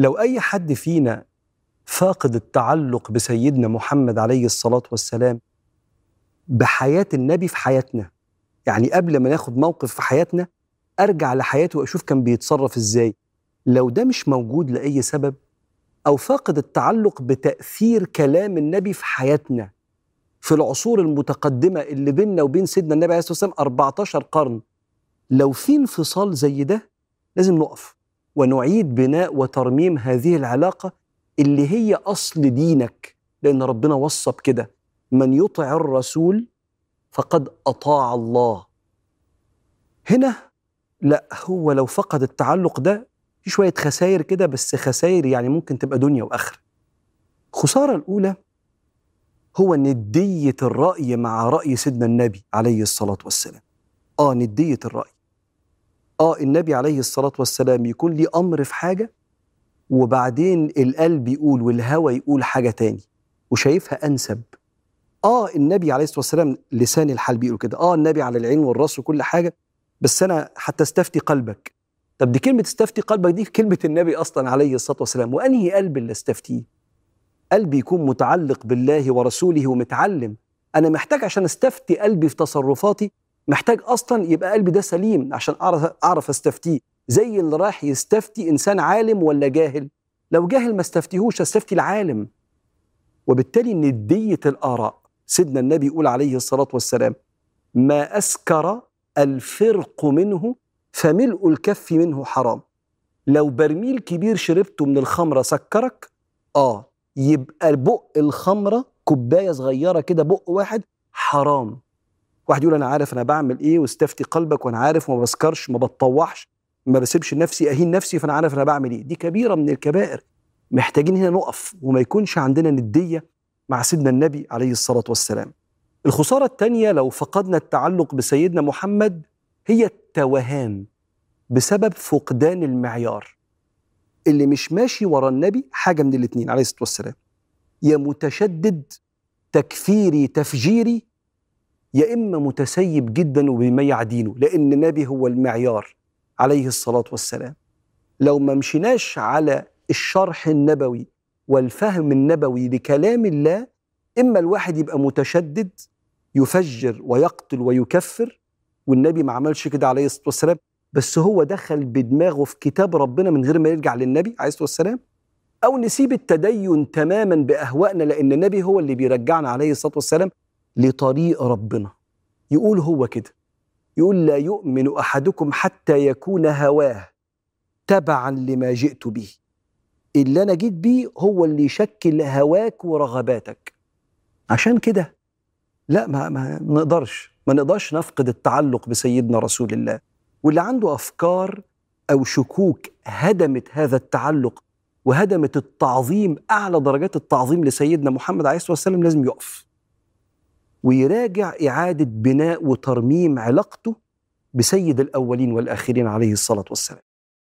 لو أي حد فينا فاقد التعلق بسيدنا محمد عليه الصلاة والسلام بحياة النبي في حياتنا يعني قبل ما ناخد موقف في حياتنا أرجع لحياته وأشوف كان بيتصرف إزاي. لو ده مش موجود لأي سبب أو فاقد التعلق بتأثير كلام النبي في حياتنا في العصور المتقدمة اللي بيننا وبين سيدنا النبي عليه الصلاة والسلام 14 قرن لو في انفصال زي ده لازم نقف. ونعيد بناء وترميم هذه العلاقة اللي هي أصل دينك لأن ربنا وصى بكده من يطع الرسول فقد أطاع الله. هنا لا هو لو فقد التعلق ده في شوية خسائر كده بس خسائر يعني ممكن تبقى دنيا وآخرة. الخسارة الأولى هو ندية الرأي مع رأي سيدنا النبي عليه الصلاة والسلام. آه ندية الرأي. آه النبي عليه الصلاة والسلام يكون ليه أمر في حاجة وبعدين القلب يقول والهوى يقول حاجة تاني وشايفها أنسب. آه النبي عليه الصلاة والسلام لسان الحال بيقول كده. آه النبي على العين والرأس وكل حاجة بس أنا حتى استفتي قلبك. طب دي كلمة استفتي قلبك دي كلمة النبي أصلا عليه الصلاة والسلام. وأنهي قلب اللي استفتيه؟ قلبي يكون متعلق بالله ورسوله ومتعلم. أنا محتاج عشان استفتي قلبي في تصرفاتي محتاج أصلا يبقى قلبي ده سليم عشان أعرف أعرف أستفتيه. زي اللي رايح يستفتي إنسان عالم ولا جاهل؟ لو جاهل ما استفتيهوش أستفتي العالم. وبالتالي ندية الآراء. سيدنا النبي يقول عليه الصلاة والسلام ما أسكر الفرق منه فملء الكف منه حرام. لو برميل كبير شربته من الخمرة سكرك آه يبقى بق الخمرة كوباية صغيرة كده بق واحد حرام. واحد يقول أنا عارف أنا بعمل إيه واستفتي قلبك وأنا عارف وما بسكرش ما بتطوحش ما بسيبش نفسي أهين نفسي فأنا عارف أنا بعمل إيه. دي كبيرة من الكبائر. محتاجين هنا نقف وما يكونش عندنا ندية مع سيدنا النبي عليه الصلاة والسلام. الخسارة الثانية لو فقدنا التعلق بسيدنا محمد هي التوهان بسبب فقدان المعيار. اللي مش ماشي ورا النبي حاجة من الاتنين عليه الصلاة والسلام. يا متشدد تكفيري تفجيري يا إما متسيب جدا وبيميع دينه لأن النبي هو المعيار عليه الصلاة والسلام. لو ما مشيناش على الشرح النبوي والفهم النبوي لكلام الله إما الواحد يبقى متشدد يفجر ويقتل ويكفر والنبي ما عملش كده عليه الصلاة والسلام بس هو دخل بدماغه في كتاب ربنا من غير ما يرجع للنبي عليه الصلاة والسلام أو نسيب التدين تماما بأهوائنا لأن النبي هو اللي بيرجعنا عليه الصلاة والسلام. لطريق ربنا. يقول هو كده. يقول لا يؤمن أحدكم حتى يكون هواه تبعا لما جئت به. اللي أنا جيت بيه هو اللي يشكل هواك ورغباتك. عشان كده لا ما, ما نقدرش ما نقدرش نفقد التعلق بسيدنا رسول الله. واللي عنده أفكار أو شكوك هدمت هذا التعلق وهدمت التعظيم أعلى درجات التعظيم لسيدنا محمد عليه الصلاة والسلام لازم يقف. ويراجع إعادة بناء وترميم علاقته بسيد الأولين والآخرين عليه الصلاة والسلام.